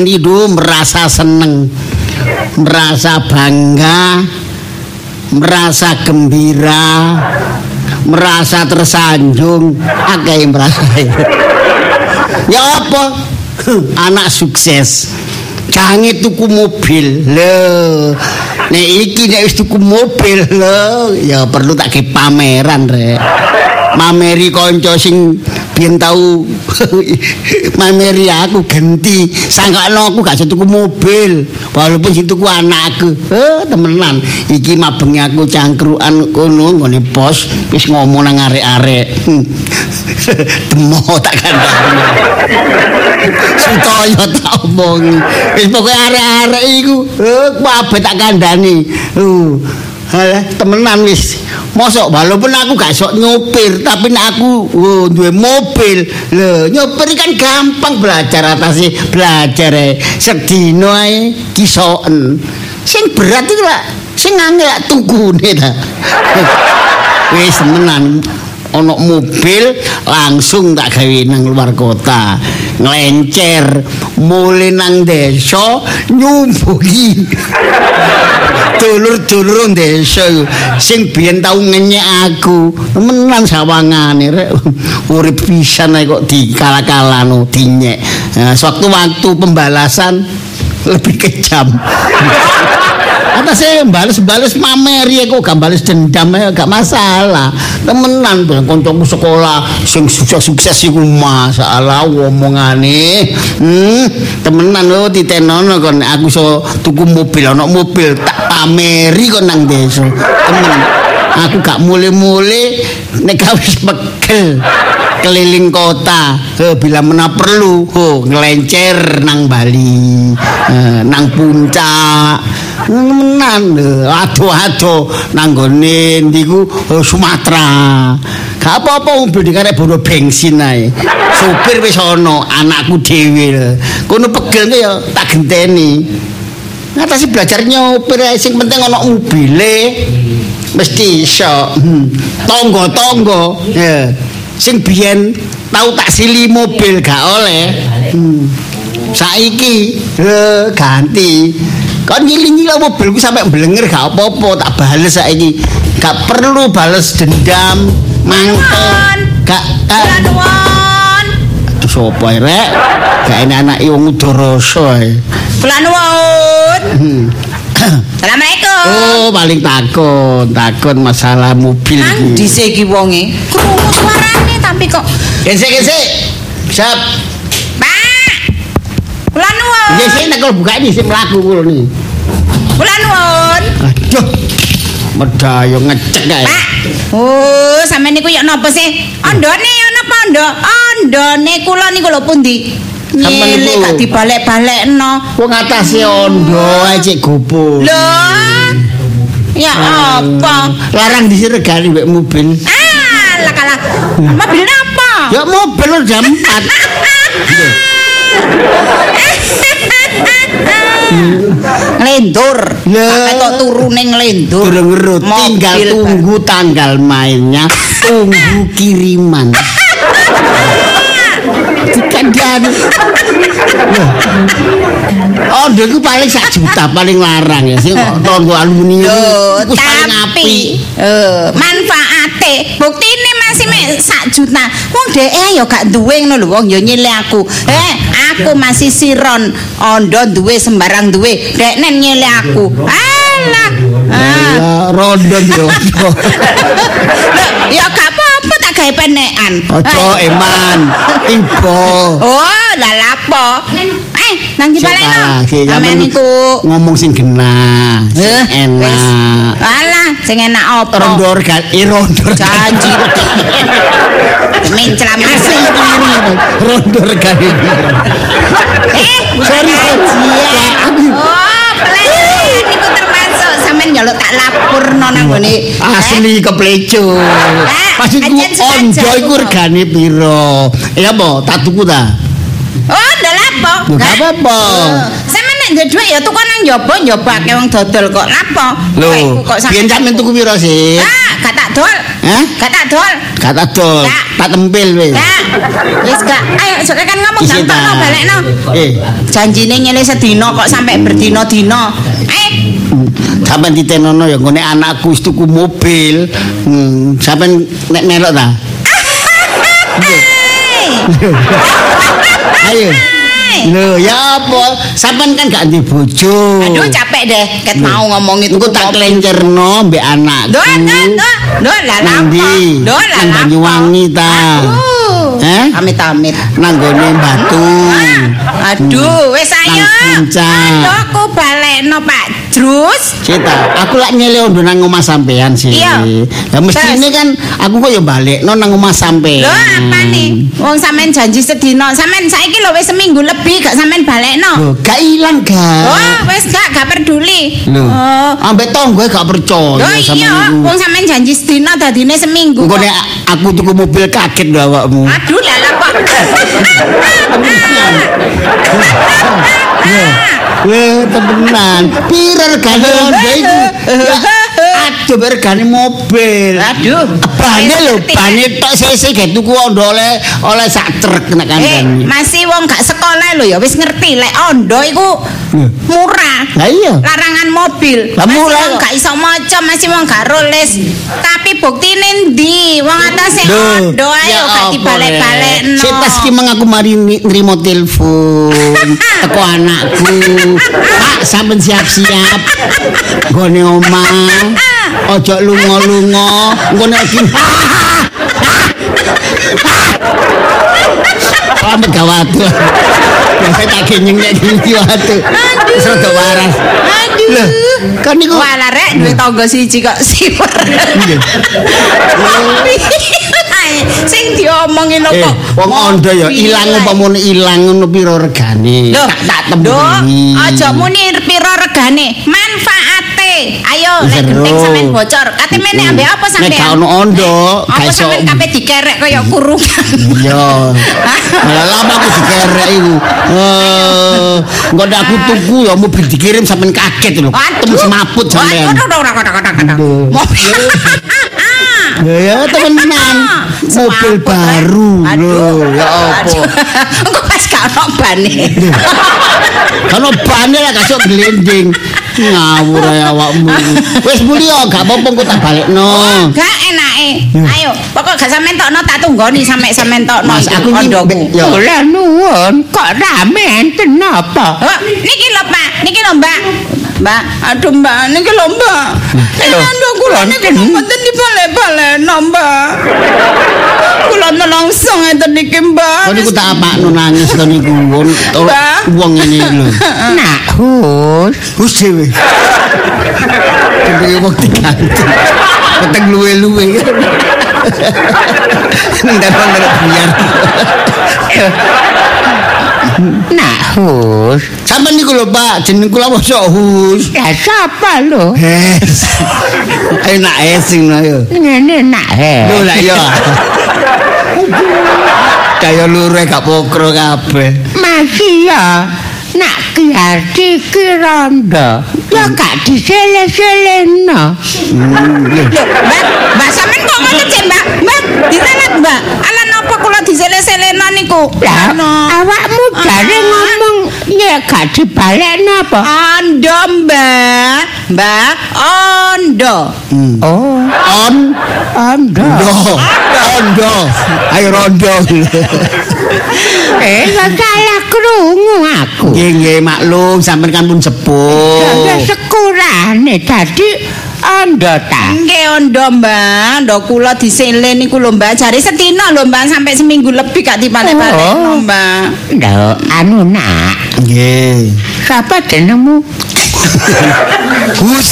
dulu merasa seneng, merasa bangga, merasa gembira, merasa tersanjung, akeh merasa. ya apa? Anak sukses. Jange tuku mobil. Lho. Nek iki nek wis tuku mobil lho, ya perlu tak ke pameran rek. Mameri kanca sing biyen tau mameri aku ganti. Sangkano aku gak tuku mobil. Walaupun sing tuku anakku eh temenan. Iki mabengi aku cangkruan kono ngene pos wis ngomong nang arek-arek. Demo tak kandhani Sutoyo tak omong wis pokoke arek-arek iku. Eh kabeh tak kandhani. Uh temenan wis Mosok walaupun aku gak sok nyopir tapi nek aku oh, duwe mobil. Lho nyopir kan gampang belajar atase belajar e sedina ae kisoen sing berat iki lah sing angel lak tukune ta. Wis temenan. Ana mobil langsung tak gawe nang luar kota. Nglencer mule nang desa nyumbuhi dulur-dulur desa sing biyen tau ngenyek aku. Menan sawangane rek. Urip pisan kok dikala-kalano dinyek. Nah, sewaktu-waktu pembalasan lebih kejam atas saya bales-bales mameri kok gak bales dendam gak masalah. Temenan bilang koncoku sekolah sing sukses-sukses iku masalah omongane. Hmm temenan lo titenono kon aku so tuku mobil ana mobil tak pameri kon nang desa. Temen aku gak mule-mule nek wis pegel keliling kota. Oh, bila mana perlu oh, ngelencer nang Bali eh, nang puncak. Menan aduh-aduh nang gone ndiku oh, Sumatera gak apa-apa mobil dikarek bono bensin ae. Supir wis ana anakku dhewe kono pegel ya tak genteni. Ngatasi belajar nyopir sing penting ana mobile. Mesti iso. Hmm. tonggo-tonggo. Ya sing biyen tau tak sili mobil gak oleh hmm. saiki eh, ganti. Kan ngiling-ngiling mobilku sampai blenger gak apa-apa tak bales saiki. Gak perlu bales dendam mangkel gak kan aduh sopo rek? Gak enak anak wong udoroso Bulan nuwun. Assalamualaikum. Oh, paling takut, takut masalah mobil Nang iki. dhisik iki wonge. Krungu suarane tapi kok Gesek-gesek. Siap. Pak. Bulan nuwun. Gesek nek kalau buka ini sih mlaku kulo nih. Bulan nuwun. Aduh. Medayo ngecek kae. Pak. Oh, sampeyan niku ya napa sih? Ondone ya napa ondo? Ondone kula niku lho pundi? Nyilih gak dibalik-balekno. Wong atase ondo ae cek gopo. Lho. Ya apa? Larang disiregani mek mobil. Ah, lah kalah. Mobil apa? Ya mobil lo jam 4. Ngelendur. Lah. Ketok turune ngelendur. Durung ngerut, tinggal tunggu tanggal mainnya, tunggu kiriman. Dikandani. Oh, itu paling sak juta paling larang ya sih tonggo aluminium. Yo, Iku paling apik. tapi eh manfaate buktine masih mek sak juta. Wong dhek ya gak duwe ngono lho wong ya nyilih aku. Eh, aku masih siron ondo duwe sembarang duwe. Dek nen nyilih aku. Alah. Ah. Lah, rondo yo. Loh, ya gak gawe penekan. Ojo eman, ibo. Oh, lah lapo? Eh, nang di baleno. Sik, Sampeyan niku ngomong sing genah, sing Eh, wis. enak. Alah, sing enak apa? Rondo organ, eh rondo organ. Janji. Mencela Asli kiri, rondo organ. Eh, Sorry, sorry. Oh, pelan niku termasuk sampean nyolok tak lapurno nang ngene. Asli. Eh, Maksudku ajen sengaja ondo aku iku regane piro? Ya apa, tak tuku ta? Oh, ndak lapo. Lho, gak apa-apa. Nek ndek dhuwit ya tuku nang njaba njaba akeh wong dodol kok lapo. Lho, biyen sampean tuku piro sih? Ah, gak tak dol. Hah? Gak tak dol. Gak tak dol, tak tempel wis. Wis gak. Ayo sok kan ngomong Isi gampang ta. balekno. Eh, Janjine nyele sedina kok sampai berdino-dino. Eh, sampean ditenono ya ngene anakku wis tuku mobil. Hmm, sampean nek melok ta? Ayo. Lho, ya apa? Sampean kan gak ndek bojo. aduh capek deh ket mau ngomong itu. Engko tak klencerno mbek anakku. Dol, dol, dol. Dol lah Nang lapo. ndi? Dol lah Nang lapo. Banyuwangi ta. Aduh. Eh? Amit-amit. Nang gone batu. Aduh, wis ayo. Nang. Ayo aku balekno Pak Drus. Cita, aku lak nyele ondo nang omah sampean sih. Iya. Lah mestine Terus? kan aku kok ya balekno nang omah sampean. Lho apa nih? Wong sampean janji sedina, sampean saiki lho wis seminggu lebih gak sampean balekno. Lho, gak ilang gak. Oh, wis gak gak peduli. Lho, Oh. ambek tonggo gak percaya Lho sama iya, wong sampean janji sedina dadine seminggu. Kok. nek aku tuku mobil kaget lho awakmu. Aduh. Weh, temenan. Piro regane Honda iku? Ya, Aduh, regane mobil. Aduh. Bane lho, bane tok sese gek tuku Honda oleh oleh sak truk nek Eh, kandhane. masih wong gak sekolah lho ya wis ngerti lek ondo iku murah. Lah iya. Larangan mobil. Lah murah wong gak iso maca, masih wong gak roles. Tapi buktine ndi? Wong atase Duh, ondo ayo gak apa, dibalik-balekno. Rek? Setas ki mang aku mari nrimo telepon teko anakku. Pak, sampean siap-siap. Gone omah. Ojo lunga-lunga. Engko nek ki Pamit gawat. Biasa tak kenyeng nek iki watu. Wis rada waras. Aduh. Lho, kan niku Wah, lah rek duwe tangga siji kok siwer. Iya. Sing diomongi lho Eh, kok. wong ondo ya ilang umpamane ilang ngono pira regane. Tak tak Duh, tembungi. aja muni pira regane, manfaate. Ayo, lek genting sampean bocor. Kate meneh ambek apa Nek sampean? gak ono ondo, gak Apa iso. sampean kabeh dikerek kaya kurungan. Iya. Malah lama aku dikerek iku. Eh, engko nek aku tuku ya mobil dikirim sampean kaget lho. Tem semaput sampean. Mobil. Ya ya temenan. Mobil baru. Aduh. Ya apa? Engko pas gak ono bane. Kalau bane lah kasuk glending. Ngawur ya awakmu. Wis muli yo gak apa-apa kok tak balekno. Gak enake. Ayo, pokok gak sampean tokno tak tunggoni sampe sampean tokno Mas, aku be- yo. Nuwun, kok rame enten napa? Oh, niki lho Pak, niki lho Mbak. Mbak, aduh Mbak, niki lho Mbak. Lho, Ando kula niki mboten dibalik-balekno Mbak. Kula nelongso ngeten niki Mbak. Kok niku tak apakno nangis to niku wong Mbak. wong ngene lho. Nak hus, Hus dhewe. Kene wong diganti. Peteng luwe-luwe. Ndak ono biar. Nak hus. Sampeyan niku lho Pak, jeneng kula mosok Hus. Ya sapa lho? Hes. Ayo nak esing ayo. Ngene nak he. Lho lah iya. Kaya lure gak pokro kabeh. Masih ya. Nak kiarti kirondo. Ya gak disele-seleno. Lho, Mbak, Mbak sampean kok ngoten sih Mbak? Mbak, direlet Mbak. Ala napa kula disele-selena niku? Lah, awakmu jare Ah. ngomong ya gak dibalik napa? Ondo Mbak, Mbak, ondo. Oh, On ondo. do. Ondo. Ayo rondo. Eh, kok salah krungu aku. Nggih nggih maklum sampean kan pun sepuh. sekurane dadi ondo ta. Nggih ondo Mbak, ndo kula disele niku lho Mbak. Jare sedina lho Mbak sampai seminggu lebih gak dibalik-balekno Oh. Mbak. Lho, anu nak, Nggih. sapa jenengmu? Hus.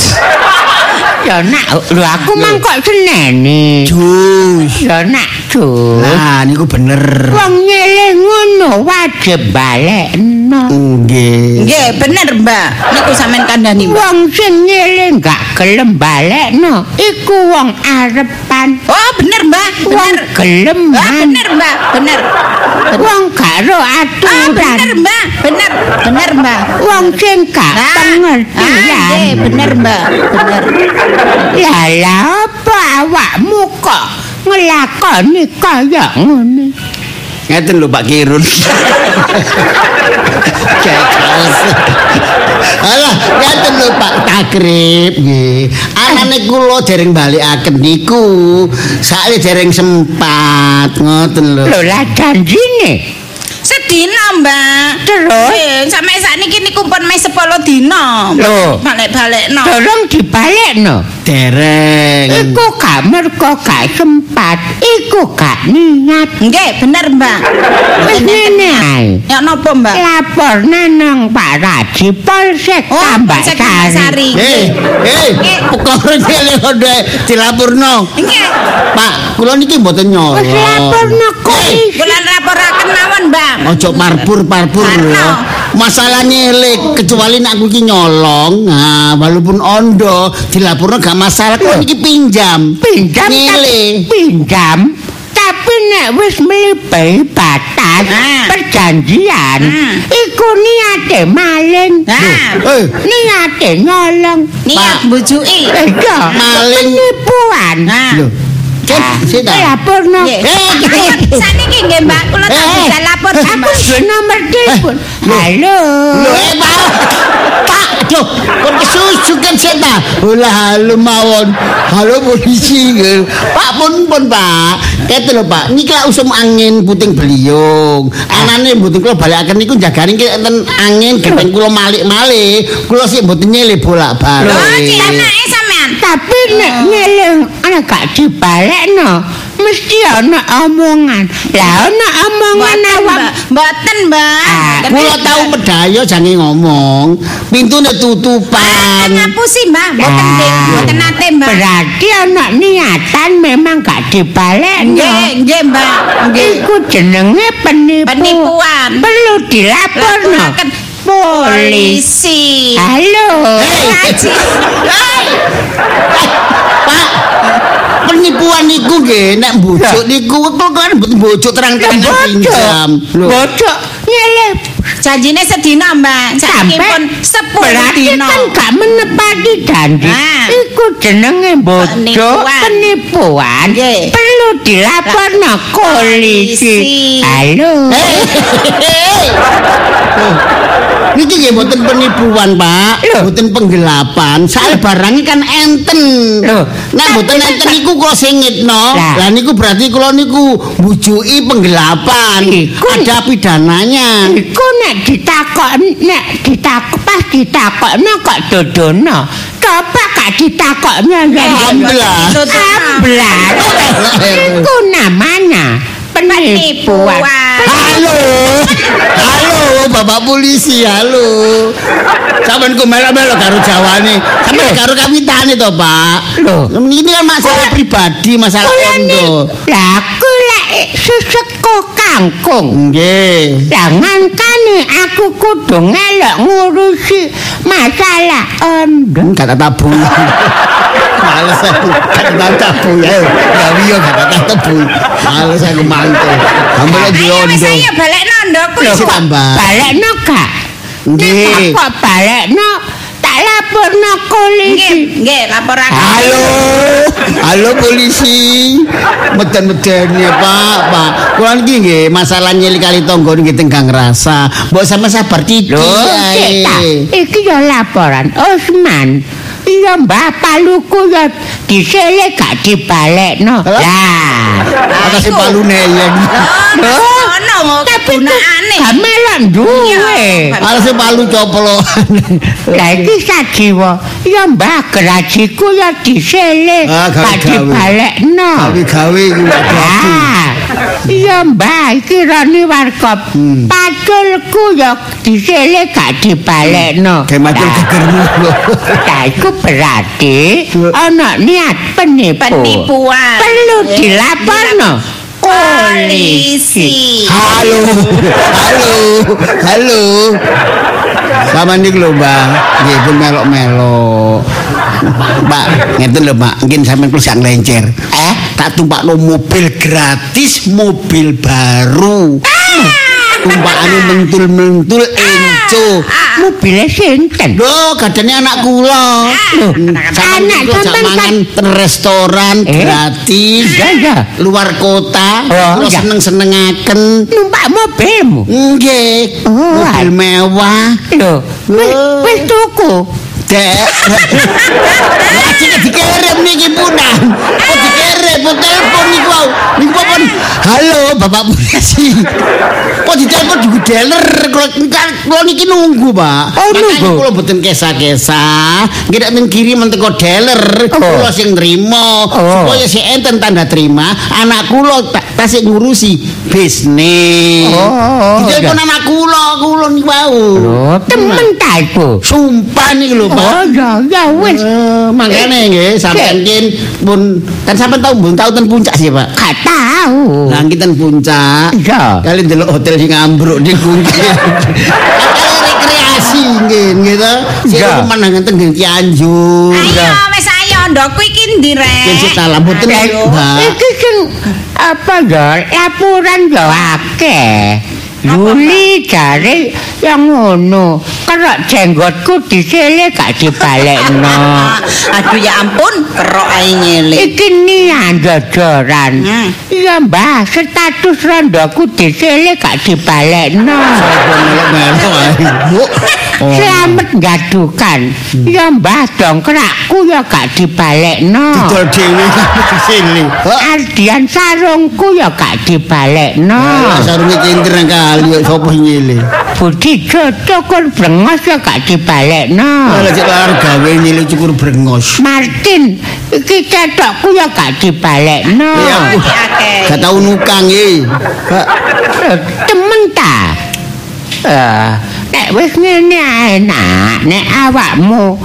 Ya nak, lho aku mang kok seneni. Jus. Ya nak, Jus. Nah, niku bener. Wong nyeleh ngono wajib balekno. Nggih. Nggih, bener Mbak. Niku sampean kandhani. Wong sing nyeleh gak gelem balekno iku wong arepan. Oh, bener Mbak, Wong bener. gelem Ah, man. bener Mbak, bener. Wong karo Ah, bener aturan. Mbak, bener, bener Mbak. Wong sing gak Ah, ah, pengertian. nggih, bener Mbak, bener. Lala apa awakmu kok ngelakoni kaya ngene. Ngeten lho Pak Kirun. Alah, ngeten lho Pak Takrib nggih. Anane kula dereng balekaken niku. Sakle dereng sempat ngoten lho. Lho lah janjine. Sedina, Mbak. Terus? Eh, sampe sakniki niku pun mes 10 dina. Lho. balik-balikno. Tolong dibalekno. Dereng. Iku gak mergo gak sempat, iku gak niat. Nggih, bener, Mbak. Wis ngene ae. Ya napa, Mbak? Lapor nang Pak Raji Polsek Oh, Tambak Polsek Sari. Eh, eh, perkara dhewe kode dilapurno. Nggih. Pak, kula niki mboten nyolong. Wis laporno kok Eh, iki. Bulan raporaken mawon, Mbak. Ojo parpur-parpur Karno. lho. Masalah nyelik kecuali nek aku iki nyolong. Nah, walaupun ondo dilapurno gak masalah kok iki pinjam. pinjam tapi pinjam tapi nek wis melebihi batas Ah. perjanjian Hmm. iku niate maling Ah. Eh, niate nyolong Niat bujuki. iya Maling. penipuan Nah. lho. Cek, sik ta. laporno Nggih. Eh, Ayo, saniki nggih, Mbak. Kula tak Eh. bisa lapor, duwe nomor telepon halo Lho, eh, Pak. Pak, aduh, kok kesusu kan sik ta. Olah halo mawon. Halo polisi. nggih. Pak pun pun Pak. Kete lho Pak, niki lak usum angin puting beliung. Anane mboten kula balekaken niku jagane ki enten angin gepeng kula malik-malik. Kula sik mboten nyele Lho, bolak-balik. cik anake sampean. Tapi nek nyeling ana gak dibalekno mesti ana omongan lah ana omongan awak. Mboten, Mbak. Ah, Kula tau medaya jange ngomong. Pintune tutupan. ngapusi, Mbak. Mboten, Ah. nggih. Mboten nate, Mbak. Berarti ana niatan memang gak dibalekno. Nggih, nggih, Mbak. Nggih. Iku jenenge penipu. Penipuan. Perlu dilaporno. Polisi. polisi. Halo. Haji. Pak, penipuan niku nggih nek mbujuk niku kok kan mboten mbujuk terang-terangan pinjam. Lho, Bocok nyelip Janjine sedina, Mbak. Saiki pun 10 berarti dina. kan gak menepati janji. Iku jenenge bocok Penipuan. Perlu dilaporno polisi. Polisi. Halo. niki nggih mboten penipuan, Pak. Mboten penggelapan. Soal barangnya kan enten. Lho. Nek mboten enten niku kula singitno. Lah. Lah niku berarti kula niku bujuki penggelapan. Ada pidananya. Iku nek ditakok nek ditakok pas ditakokno kok dodono. Coba gak ditakoknya Amblas. Amblas. Iku namanya penipuan. Halo. Halo, Bapak polisi, halo. Sampeyan ku melok-melok karo jawane. Sampeyan karo kapitane to, Pak. Loh. Ini kan masalah pribadi, masalah ondo. Lah aku lek seseko kangkung. Nggih. Lah ngangkane aku kudu ngelok ngurusi masalah ondo. Hmm, kata tabu. Males aku, kata tabu ya. Ya wiyo kata tabu. Males aku mantu. Ambil lagi ondo. ayo balekno Sik, kok Mbak. balekno gak? Nggih. Nek kok balekno tak laporno Nggih, polisi. nggih, laporaken. Halo, halo polisi. Meden-meden ya Pak, Pak. Kulo niki nggih masalah nyeli kali tonggo niki tenggang rasa. Mbok sama sabar titik ae. Iki ya laporan Osman. Iya mbah paluku ya diselek gak dibalekno. Lah. Atas si palune yen. Tapi gunakane. gak melok duwe. Si palu coploan. Lah iki sajiwa. Ya mbah gerajiku ya diselek Ah, gawe-gawe. gak dibalekno. Gawe-gawe iku. Ah, iya mbah iki rani warkop. Hmm. Paculku ya diselek gak dibalekno. Macam Lah, gegermu lho. Lah iku berarti ana niat penipu. Penipuan. Perlu Eh, dilaporno polisi. Halo, halo, halo. Sama nih lho mbak, nggih pun melok-melok. Mbak, ngeten lho mbak, mungkin sampean perlu sak lencer. Eh, tak tumpak mobil gratis, mobil baru. Tumpakane mentul-mentul enco. Mobile sinten? Lho, gadane anak kula. Loh, anak sampean restoran Eh? gratis. Iya. Luar kota, Oh, kula seneng-senengaken. numpak mobilmu. Nggih, Oh, mobil ah. mewah. Lho, wis tuku. Dek. Dikirim niki punan. Kok kok telepon niku wau. Niku pun halo Bapak Polisi. Kok ditelepon juga dealer kula kula niki nunggu, Pak. Oh, Makanya kula mboten kesa-kesa. Nggih nek men kirim teko dealer, kula sing nrimo Oh. supaya si enten tanda terima anak kula tak tasik ngurusi bisnis. Oh, Ditelepon iya. anak kula, kula niku wau. Lho, temen ta iku. Sumpah nih lho, Pak. Oh, ya, ya wis. Eh, makanya nggih sampean kin pun kan sampean tahu pun tahu ten puncak sih Pak. Gak tahu. Lah kita ten puncak. Iya. Kali delok hotel sing ambruk di kunci. Rekreasi nggih gitu. Sing Iya. pemandangan ten Cianjur. Ayo wis ayo ndokku iki ndi rek? Sing sitalah mboten. Iki sing apa ya laporan ya akeh. Yuli jare yang ngono. Kerok jenggotku disele gak dibalekno. Aduh ya ampun, kerok ae ngele. Iki nian. Hmm. Iya mbah, status rondoku disele gak dibalekno. Oh. Selamat gadukan. Ya mbah dongkrakku ya gak dibalekno. Didol dhewe di sini. Ardian sarungku ya gak dibalekno. Lah sarunge center kali sapa nyile. Budi Jojo kur brengos ya gak dibalekno. Lah cek lar gawe nyile cukur brengos. Martin, iki cetokku ya gak dibalekno. Iya, gak tau nukang. Kak, Eh, Temen ta? Eh, nek wis ngene ae nak, nek awakmu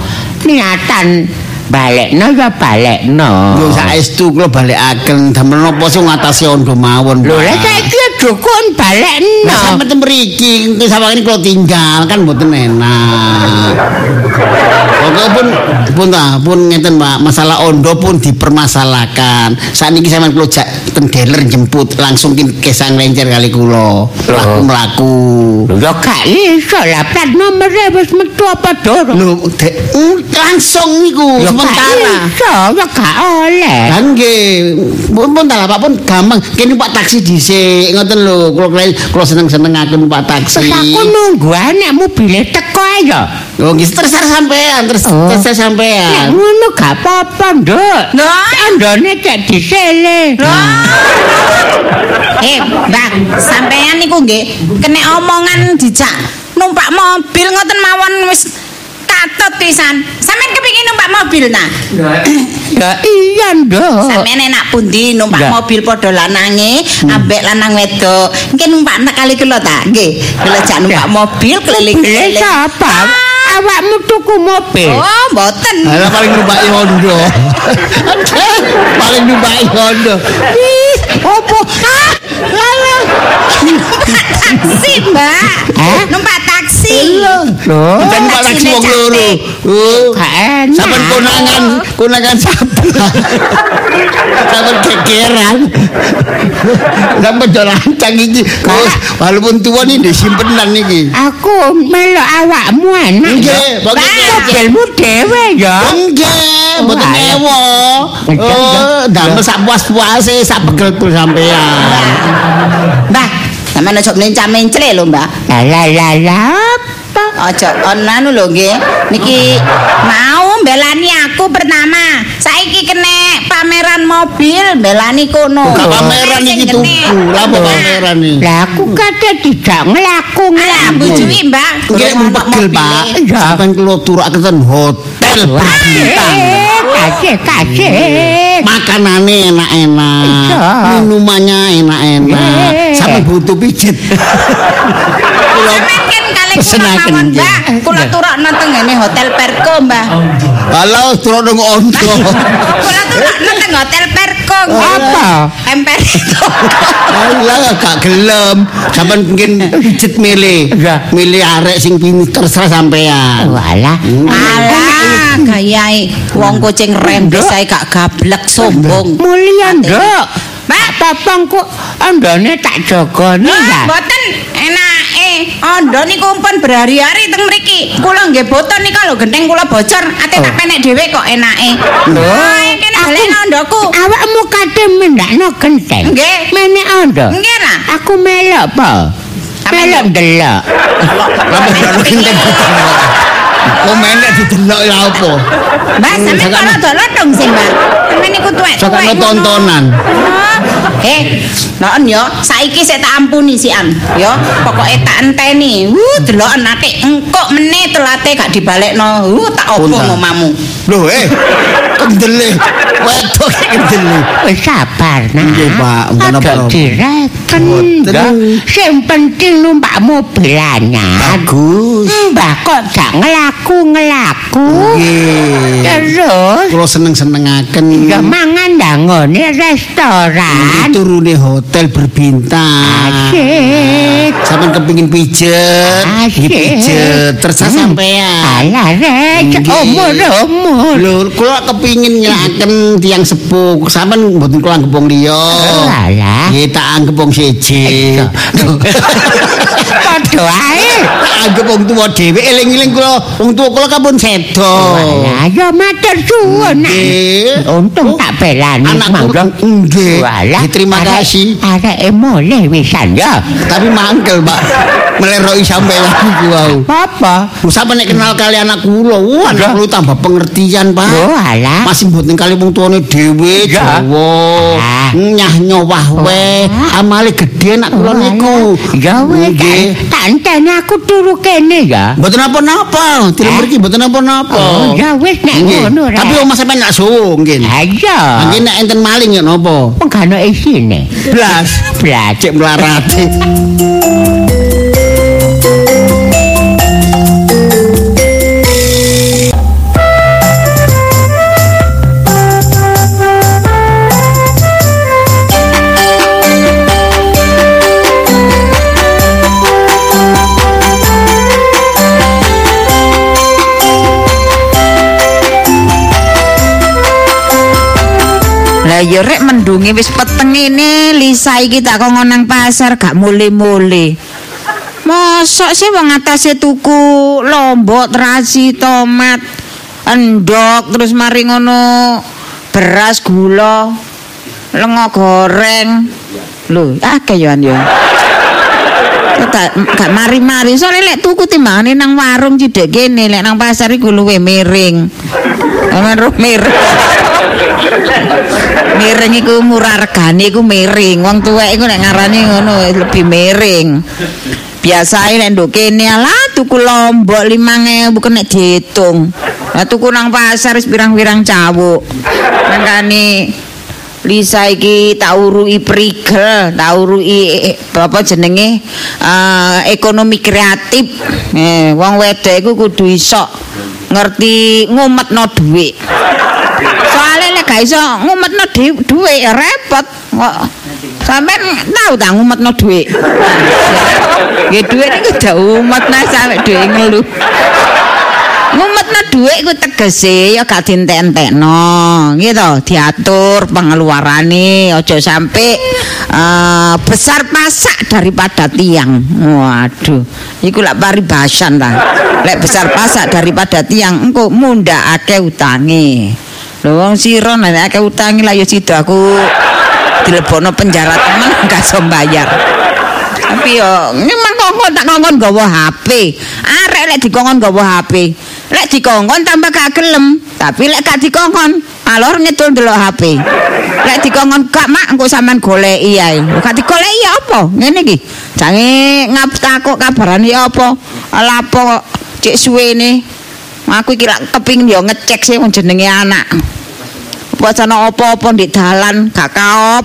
niatan balekno ya balekno. Yo saestu kula balekaken damel napa sing ngatasi ondo mawon. Lho, lha saiki dukun balekno. Nah, sampe mriki, sampeyan kula tinggal kan mboten enak. Oke pun ta, pun ngeten Pak, masalah ondo pun dipermasalahkan. Saniki sampeyan kula jak ten dealer jemput langsung kin kesang lencer kali kula. Mlaku mlaku. Lho ya gak iso lah plat nomere wis metu apa durung? Lho, mm, langsung niku Ya gak sementara. iso, ya gak oleh. Kan nggih, pun pun tak apa pun gampang. Kene numpak taksi dhisik, ngoten lho. Kula kula kula seneng-senengaken numpak taksi. Terus aku nunggu anak mobile teko aja. Oh, nggih terserah sampean, terus Oh. terserah Nek sampean. ngono gak apa-apa, Nduk. Lah. Andone cek disele. Eh, Mbak, sampean niku nggih kena omongan dijak numpak mobil ngoten mawon wis katut pisan. Sampean kepengin numpak mobil nah. Ya iya, Nduk. Sampeyan enak pundi numpak mobil padha lanange ambek lanang wedok. Nggih numpak nek kali kula ta. Nggih, kula jak numpak mobil keliling-keliling. apa? Awakmu tuku mobil. Oh, mboten. Alah paling numpak Honda. paling numpak Honda. Opo? Ah, alah. Taksi, Mbak. Hah? Numpak taksi. Kita numpak taksi wong loro. Oh. gak enak. Sampai konangan, konangan sampah. Sampai kekeran. Sampai dolancang iki. Oh, walaupun tua nih disimpenan iki. Aku melok awakmu enak. Nggih, bagus. Mobilmu dhewe ya. Nggih, mboten ewo. Oh, damel sak puas-puase, sak pegel-pegel sampean. Mbak, sampeyan aja mencah-mencre lho, Mbak. La la la? Aja anu lho nggih. Niki mau belani aku pertama. Saiki kena pameran mobil belani kono. Buka pameran iki tuku. Lah apa pameran iki? Lah aku kate tidak ngelaku Alah ngelaku. bujui, Mbak. Nggih pegel, Pak. Sampeyan kula turake ten hotel berbintang. Kasih kasih. Makanannya enak-enak, minumannya enak-enak, sampai butuh pijet. Kula Pesenaken. Mbak. Kula teng ngene hotel Perko, Mbak. Halo, turun dong ondo. Kula turokno teng hotel Perko. Apa? Emper. Alah gak gelem. Sampeyan mungkin pijet milih. Milih arek sing pinter terserah sampean. Walah. Alah, gayae wong kucing Nduk. saya gak gablek sombong. Mulia, Nduk. Mbak. Apa engko andane tak jagone ya. Mboten enake. Ondo niku pun berhari-hari teng mriki. Kula nggih boten nika lho genteng kula bocor. Ate tak Oh. penek dhewe kok enake. Lho. Kene balekno ondoku. Awakmu kate mendakno genteng. Nggih. Mene ando. Nggih lah. Aku melok apa? Sampe Melok. Lama kalau genteng didelok. Komennya didelok ya apa? Mbak, sampe kala dolot dong sih, Mbak. Sampe niku tuwek-tuwek. Sakane ngono. tontonan. Ah, Eh, non yo, saiki saya tak ampuni si An. Yo, pokoknya tak enteni. Wuh, delok nate engkok meneh telate gak dibalekno. Wuh, tak opo ngomamu. Loh eh, kendele. Wedok kendele. Wis sabar nak. Nggih, Pak. Mboten Ada apa-apa. direken. Sing penting numpak mobil anyar. Bagus. Mbah kok gak ngelaku-ngelaku. Nggih. Terus Kula seneng-senengaken. ya mangan ndangone restoran. turune hotel berbintang. Asik. Sampeyan kepengin pijet, Asik. pijet. Hmm. sampean. Alah rek, umur-umur. Lho, kula kepengin nyelaken tiang sepuh. Sampeyan mboten kula anggap wong liya. Alah. Nggih, tak anggap wong siji. Padha ae. Tak anggap wong tuwa dhewe eling-eling kula wong tuwa kula kampun sedo. Alah, ya matur suwun. Untung tak belani Anak mangga. nggih. Terima kasih. Areke mulih wisan ya. Tapi mangkel, Pak. Meleroi sampeyan iki wau. Apa? Lu sampe nek kenal kali anak kula, wah anak kula tambah pengertian, Pak. Oh, alah. Masih mboten kali wong tuane dhewe. Jawa. Ah. Nyah nyowah we. Amale gedhe anak kula Oh, niku. Tak enteni aku turu kene ya. Mboten apa-napa, dilem Eh? mriki mboten apa-apa. Oh, ya wis nek ngono. Tapi omah sampeyan nak suwo nggih. Ayo. Nggih nek enten maling ya napa? Ono isine. Blas. Blas. Cek melarate. Ya rek mendungi wis peteng ini Lisa iki tak kongkon nang pasar gak mule-mule. Mosok sih wong atase tuku lombok, terasi, tomat, endok terus mari ngono beras, gula, lengo goreng. Lho, akeh yo an yo. Kok Gak, mari-mari soalnya lek tuku timbangane nang warung cidek kene lek nang pasar iku luwe miring. Aman miring. Miring iku murah regane iku miring wong tuwek iku nek ngarani ngono lebih miring biasae nek nduk kene alah tuku lombok 5000 kena diitung lah tuku nang pasar wis pirang-pirang cawuk mangkane Lisa iki tak urui prigel, tak urui apa jenenge eh, ekonomi kreatif. Eh, wong wedok iku kudu iso ngerti ngumetno dhuwit. Gak iso ngumetno ya repot. Kok sampean tau ta ngumetno dhuwit? Nggih dhuwit iku dak umetna sampe dhuwit ngelu. Ngumetno dhuwit iku tegese ya gak dientek-entekno, gitu, diatur pengeluarane, aja sampe eh, besar pasak daripada tiang. Waduh, iku lak paribasan ta. Lek besar pasak daripada tiang, engko mundhakake utange. Lho wong sira nek akeh utange lah ya sida aku dilebokno penjara temen gak iso bayar. Tapi yo nyemang kongkon tak kongkon gawa HP. Arek lek dikongkon gawa HP. Lek dikongkon tambah gak gelem. Tapi lek gak dikongkon alor ngedul ndelok HP. Lek dikongkon gak mak engko sampean goleki ae. Gak digoleki ya apa? Ngene iki. Jange ngap takok kabarane ya apa? Kok cek suwene. Aku iki lak kepingin yo ngecek sih wong jenenge anak. apa sana apa-apa di dalan gak kaop.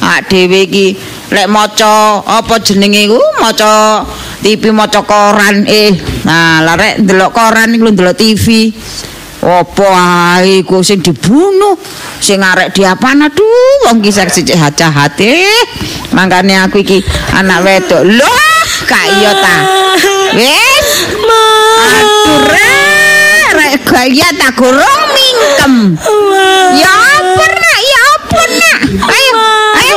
Ak dhewe iki lek maca apa jenenge iku maca TV maca koran. Eh nah larek ndelok koran iku ndelok TV apa ae iku sing dibunuh sing arek diapan? Aduh wong ki sak sicik hati mangkane aku iki anak wedok. Lho gak iya ta? Wis. Aduh gaya tak gorong mingkem Ya apa nak? Ya apa nak? Ayo, ayo.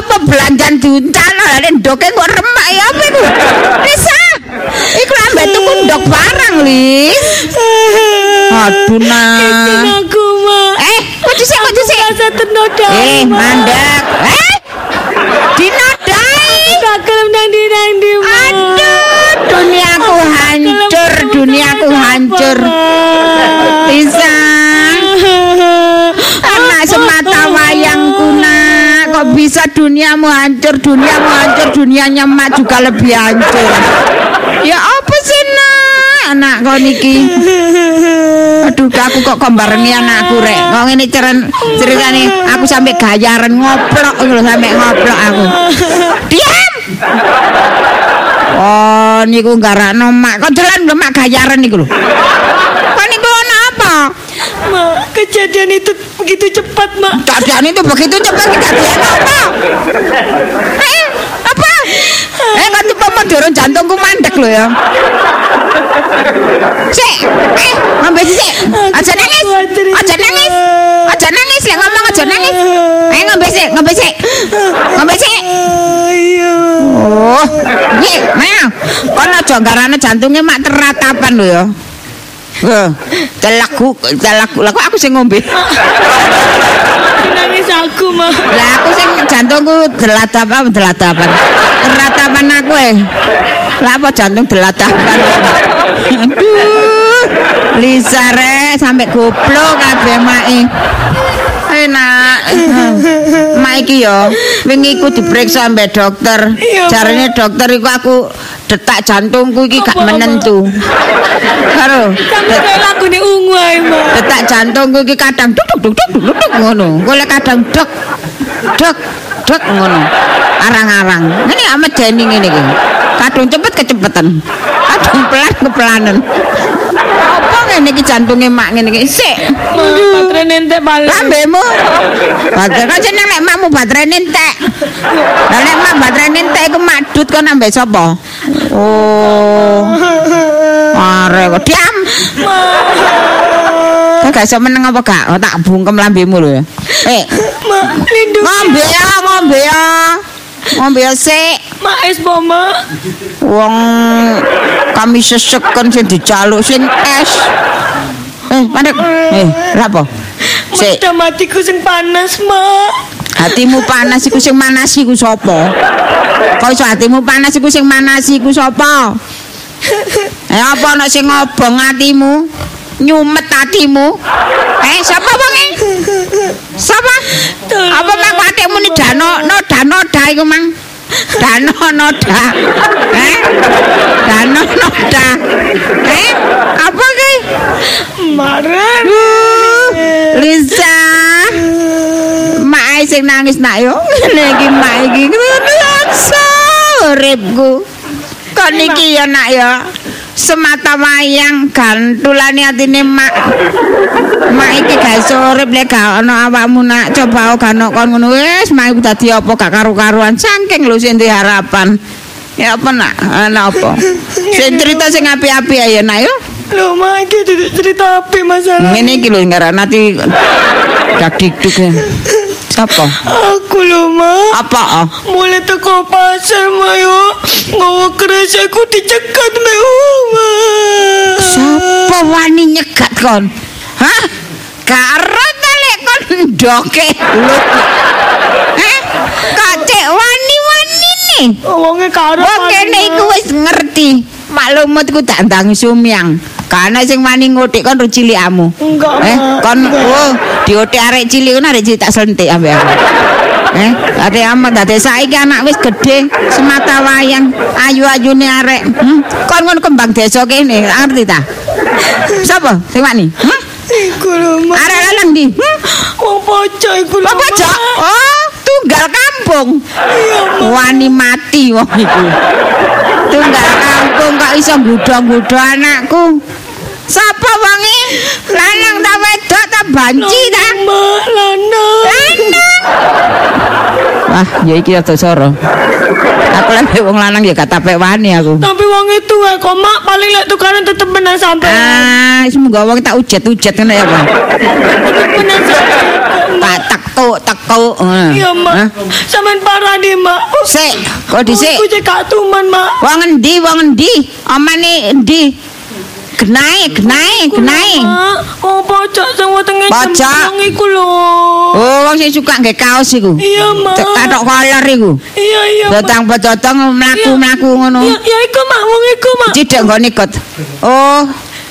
apa belanjan diuntal lha ndoke kok remak ya apa iku? Bisa. Iku lambe tuku ndok barang, Lis. Aduh, aku mak Eh, kok dhisik kok dhisik. rasa Eh, mandek. Eh? Dinodai. gak kelem nang di nang di duniaku hancur. Bisa. Anak semata wayangku nak. Kok bisa duniamu hancur Duniamu hancur Dunianya mak juga lebih hancur. Ya apa sih nak? Anak kau niki. Aduh aku kok kombarengi anakku rek. Kok ini ceren ceritanya Aku sampai gayaran ngoplok lho, Sampai ngoplok aku. Diam Oh niku garakno mak Kok jalan lho mak gayaran niku lho Kok niku ana apa mak kejadian itu begitu cepat mak Keadaan itu begitu cepat kejadian apa? Eh, apa? Eh, kan tipe modern jantungku mandek loh ya. Sik, eh, ngombe sik. Aja nangis. Aja nangis. Aja nangis, lek ngomong aja nangis. Eh, ngombe sik, ngombe sik. Ngombe sik. ayo Oh, nih, nah, kon aja garane jantunge mak teratapan lho ya. Eh, telaku, telaku, lah aku sing ngombe. nangis aku mak Lah aku sing jantungku delatapan delatapan. Teratapan aku eh. Lah apa jantung delatapan. Aduh. Lisa re sampai goblok kabeh mae. Enak. Mak iki yo wingi iku diperiksa mbek dokter. Jarine dokter iku aku detak jantungku iki gak menentu. Karo sampai kayak lagu nih ungu ae detak jantungku iki kadang duk duk duk duk ngono. Golek kadang dek dek dek ngono. Arang-arang. Amat jeni ngene iki. Kadung cepet kecepetan. Kadung pelan kepelanen. Ngene iki jantunge mak ngene iki? Sik. mak baterai nentek balik Lambemu. Baterai kok jeneng nek makmu baterai entek. Lah nek mak baterai entek iku madut kok nambah sapa? Oh. Are kok diam. Kok gak iso meneng apa gak? Oh, tak bungkem lambemu lho ya. Eh, mak ngombe ya, ngombe ya. Ngombe ya sik. mak es po Wong kami seseken sing dijaluk sing es. Eh, pandek. Eh, lha apa? Sik. Matiku sing panas mak Hatimu panas iku sing manas iku sapa? Kok iso hatimu panas iku sing manas iku sapa? Eh apa ana sing ngobong hatimu? Nyumet hatimu? Eh sapa wonge? Sapa? Apa mak hatimu ni dano noda noda iku mang? Dano noda. Eh? Dano noda. Eh? Apa ki? marah Lisa. Mak sing nangis nak yo. Ngene iki mak iki ngrasa uripku. Kon iki ya nak ya. Semata wayang gantulane atine mak. Mak iki gak iso urip lek gak ana awakmu nak. Coba ono kon ngono wis mak iku dadi apa gak karu-karuan saking lho sing harapan. Ya apa nak? Ana apa? Sing cerita sing api-api ae nak yo. lo mak iki cerita apa masalah Ngene iki lho ngaran nanti dak dikduk ya. Siapa? aku lo mak Apa? ah? mulai teko pasar mayo ngawa keras aku dicekat me mak Siapa wani nyegat kon? Hah? Karo ta lek kon ndoke lu. Hah? Kok cek wani-wani nih? wonge karo Wong kene iku wis ngerti. Maklumut ku tak ndang sumyang. Karena sing wani ngotik kon ru cilikamu. Enggak, Eh, kon oh diotik arek cilik kon arek cilik tak sentik ambek aku. Eh, ade amat dadi saiki anak wis gedhe, semata wayang, ayu-ayune arek. Hmm? Kon ngono kembang desa kene, ngerti ta? Sapa sing wani? Hmm? iku lo mak Arek lanang di. Hmm? wong pocok iku lo Apa Jok? Oh, tunggal kampung. Wani mati wong iku. Tunggal kampung kok iso nggodho-nggodho anakku. Sapa wonge? Lanang ta wedok ta banci ta? mak lanang Lanang. Wah, ya iki rada soro. Aku lek wong lanang ya gak tapek wani aku. tapi wong itu eh kok mak paling lek tukaran tetep menang sampai Ah, semoga wong tak ujet-ujet ngene ya, Bang. menang sampai tak tekuk tekuk. ngono. Iya, Mak. Sampeyan parani, Mak. Sik, kok dhisik. Aku cek gak tuman, Mak. Wong endi, wong endi? Omane endi? Genahe, genahe, genahe. Mak, oh pojok sing wetenge jembrong iku lho. Oh, wong sing suka nggae kaos iku. Iya, Mak. Katok kolor iku. Iya, iya. Mak. Botong-botong mlaku-mlaku ngono. Iya, iya iku, Mak. Wong iku, Mak. Cidek nggone kot. Oh,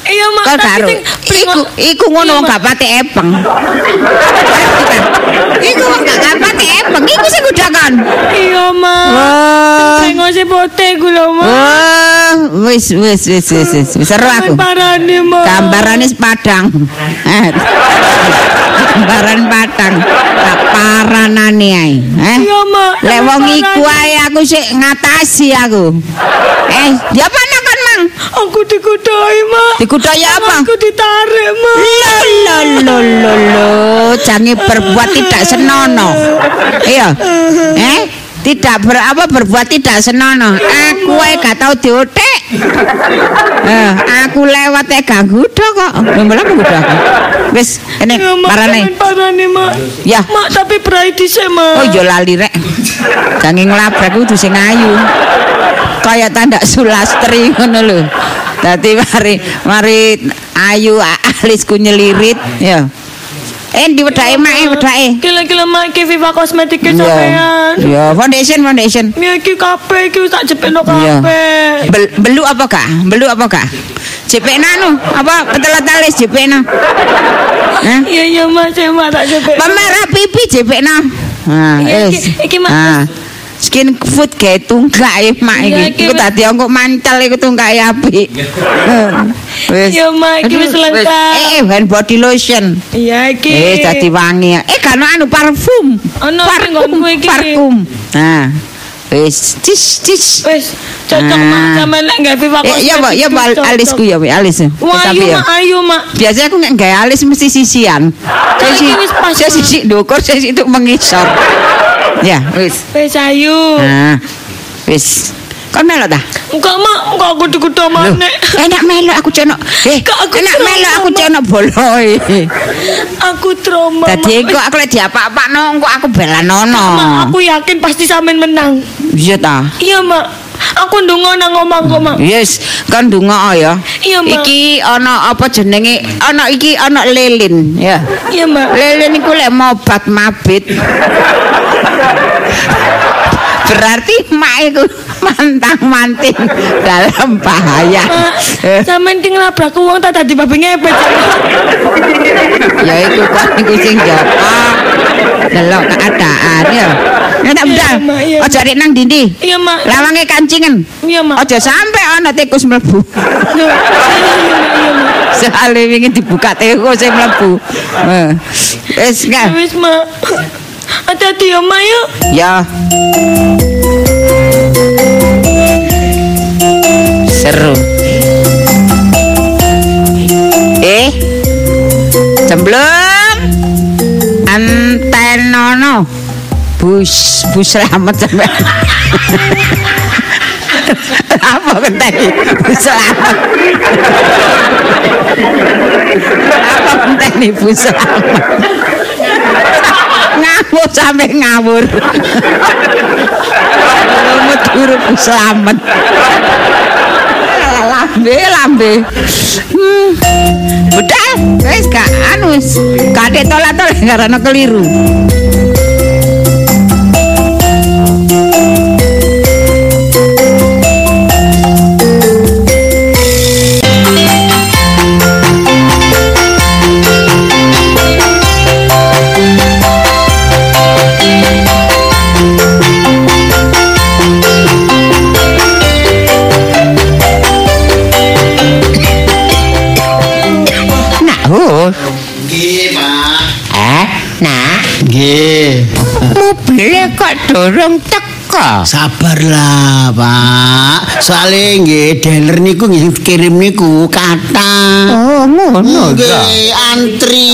Iya, tapi karo. sing Iku iku ngono wong gak pati epeng. Iku wong gak pati epeng. Iku sing udakan. Iya, Mak. Oh. Sengose pote iku lho, Mak. Oh, wis wis wis wis wis. Seru aku. Parani, Mak. Gambarane Padang. Eh. Gambaran Padang. Tak paranane ae. Eh. Iya, Mak. Lek wong iku ae aku sik ngatasi aku. Eh, dia apa kan? Aku dikudai, Mak. Dikudai apa? Aku ditarik, Mak. Lo lo lo lo, jangan berbuat tidak senono. Iya. Eh? Tidak ber, apa berbuat tidak senono. Aku ae gak tau diotek. Eh, aku lewat e ganggu kok. Lha malah nggodha aku. Wis, ini parane. Parani, Mak. Ya. Mak, tapi berai dhisik, Mak. Oh iya lali rek. Jangan ngelabrak kudu sing ayu. Kaya tanda sulastri ngono lho. Dadi mari mari ayu alisku nyelirit ya. Eh di wedake mak eh wedake. Gila-gila mak iki Viva Kosmetik Iya. sampean. Ya foundation foundation. Ya iki kabeh iki tak jepekno Iya. kabeh. Bel, belu apa kak? Belu apa kak? JPN anu apa petelat alis. Hah? Iya iya mak saya mak tak jepek. Pemerah pipi JPN. Nah, Iya, iki- iki, Mak. Skin food gawe tunggak e mak Iya, iki. iki, Iku Mak. dadi engko mantel iku tunggak e apik. Wis. Iya, Mak, iki wis lengkap. Eh, hand body lotion. Iya iki. Eh, dadi wangi. Eh, kan anu parfum. Ono sing nggonku iki. Parfum. Nah. Wis, cis cis. Wis cocok mak sampean lek gawe Eh, iya, Mbak, iya, Mbak, alisku ya, Mbak, alis. ya. Wah, Tapi ayo ya. mak, ayo mak. Biasanya aku nggak gaya alis mesti sisian. Mak. sisi dukur, saya itu mengisor. Ya, wis. Wis ayo. Nah, wis. Kon melok ta? Enggak mak, enggak aku dikudo Loh, maneh. enak melok aku jono. Eh, Kak, aku enak melok aku jono boloe. Aku trauma. Dadi engko aku lek diapa-apakno engko aku belanono. Mak, aku yakin pasti sampean menang. Iya ta? Iya mak, aku ndonga nang omahku mak. Yes, kan donga ya. Iya, Mak. Iki ana apa jenenge? Ana iki ana lilin, ya. Iya mak. Lilin iku lek mobat mabit. Berarti mak iku mantang-manting dalam bahaya. Mak, sampean ki nglabrak wong tak dadi babi ngepet. ya iku kan iku sing joko. Delok keadaan ya. Ya tak iya, Aja rek nang dindi. Iya mak. Lawange kancingan. Iya mak. Aja sampe ana tikus mlebu. Soale wingi dibuka tikus sing mlebu. Eh, Wis kan. Wis mak. Hati-hati ya mak ya. Ya. Seru. Eh. Cemblung. Antenono. Bus bus selamat sampe. Apa kenteni? Bus. Apa kenteni bus selamat? Ngawur sampe ngawur. Medhur selamat. Lambe lambe. Hmm. budal wis gak anu wis. Gak tolak-tolak karena keliru dorong teko. Sabarlah, Pak. Soale nggih dealer niku nggih kirim niku kata. Oh, ngono. Nggih, antri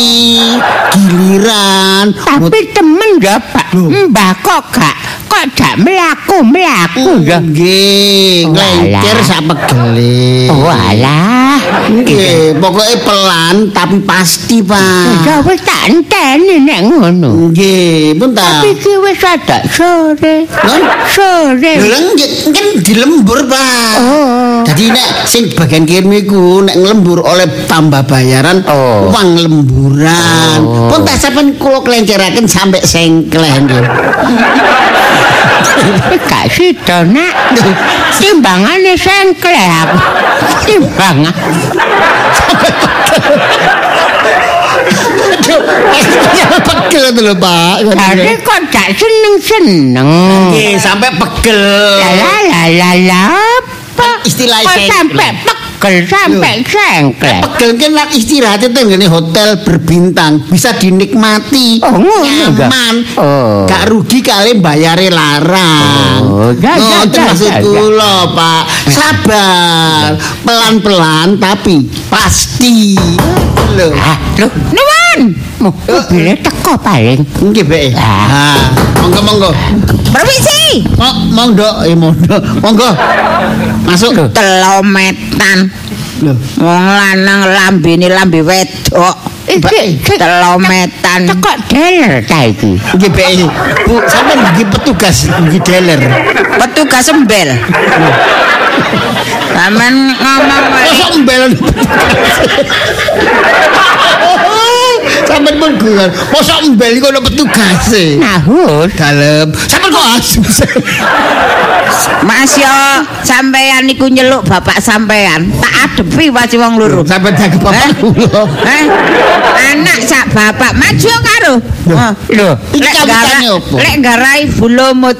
giliran. Tapi temen ya, Pak. Mbah kok gak kok gak melaku-melaku ya. Nggih, Walah. sak pegele. Oh, alah. Nggih, pokoke pelan tapi pasti, Pak. Ya wis tak baleni nek ngono. Nggih, pun ta. Tapi ki wis ada sore. Lho? Sore. Lha nggih, kan dilembur, Pak. Oh. Jadi nek sing bagian kene iku nek nglembur oleh tambah bayaran Oh. uang lemburan. Oh. Pun tak sampean kula klenceraken sampai sengkleh nggih. Gak sida nak. Timbangane sengkleh aku. Timbangan. Aduh, ya pegel lho, Pak. Tadi kok gak seneng-seneng. Nggih, sampai pegel. La la la la? Istilah Kok sengkleh. sampai pegel sampai sengkleh. Pegel kan lah istirahat itu hotel berbintang bisa dinikmati Oh, nyaman Oh. gak rugi kali bayare larang Oh, ya, maksud ya, ya. kula pak sabar pelan-pelan tapi pasti lho Ah, lho, nuwun. Mobilnya teko paling. nggih Bek Ah. Monggo monggo Permisi. Oh, monggo eh monggo monggo masuk Telometan. lho Wong lanang lambene lambe wedok. Iki Telometan. teko deler ta iki. nggih Bek Bu sampean nggih petugas nggih dealer Petugas embel. Sampeyan ngomong wae. Masa embel Sampai pun gue Masa embel iku ana petugas e. Nahur. Dalem. Sampai kok asu. Mas yo sampeyan niku nyeluk bapak sampeyan, tak adepi wasi wong loro. Sampai jaga Eh? bapak kula. Eh? Anak sak bapak maju karo. Oh. Lho, Iki Lek kawitane opo? Lek garai bulumut.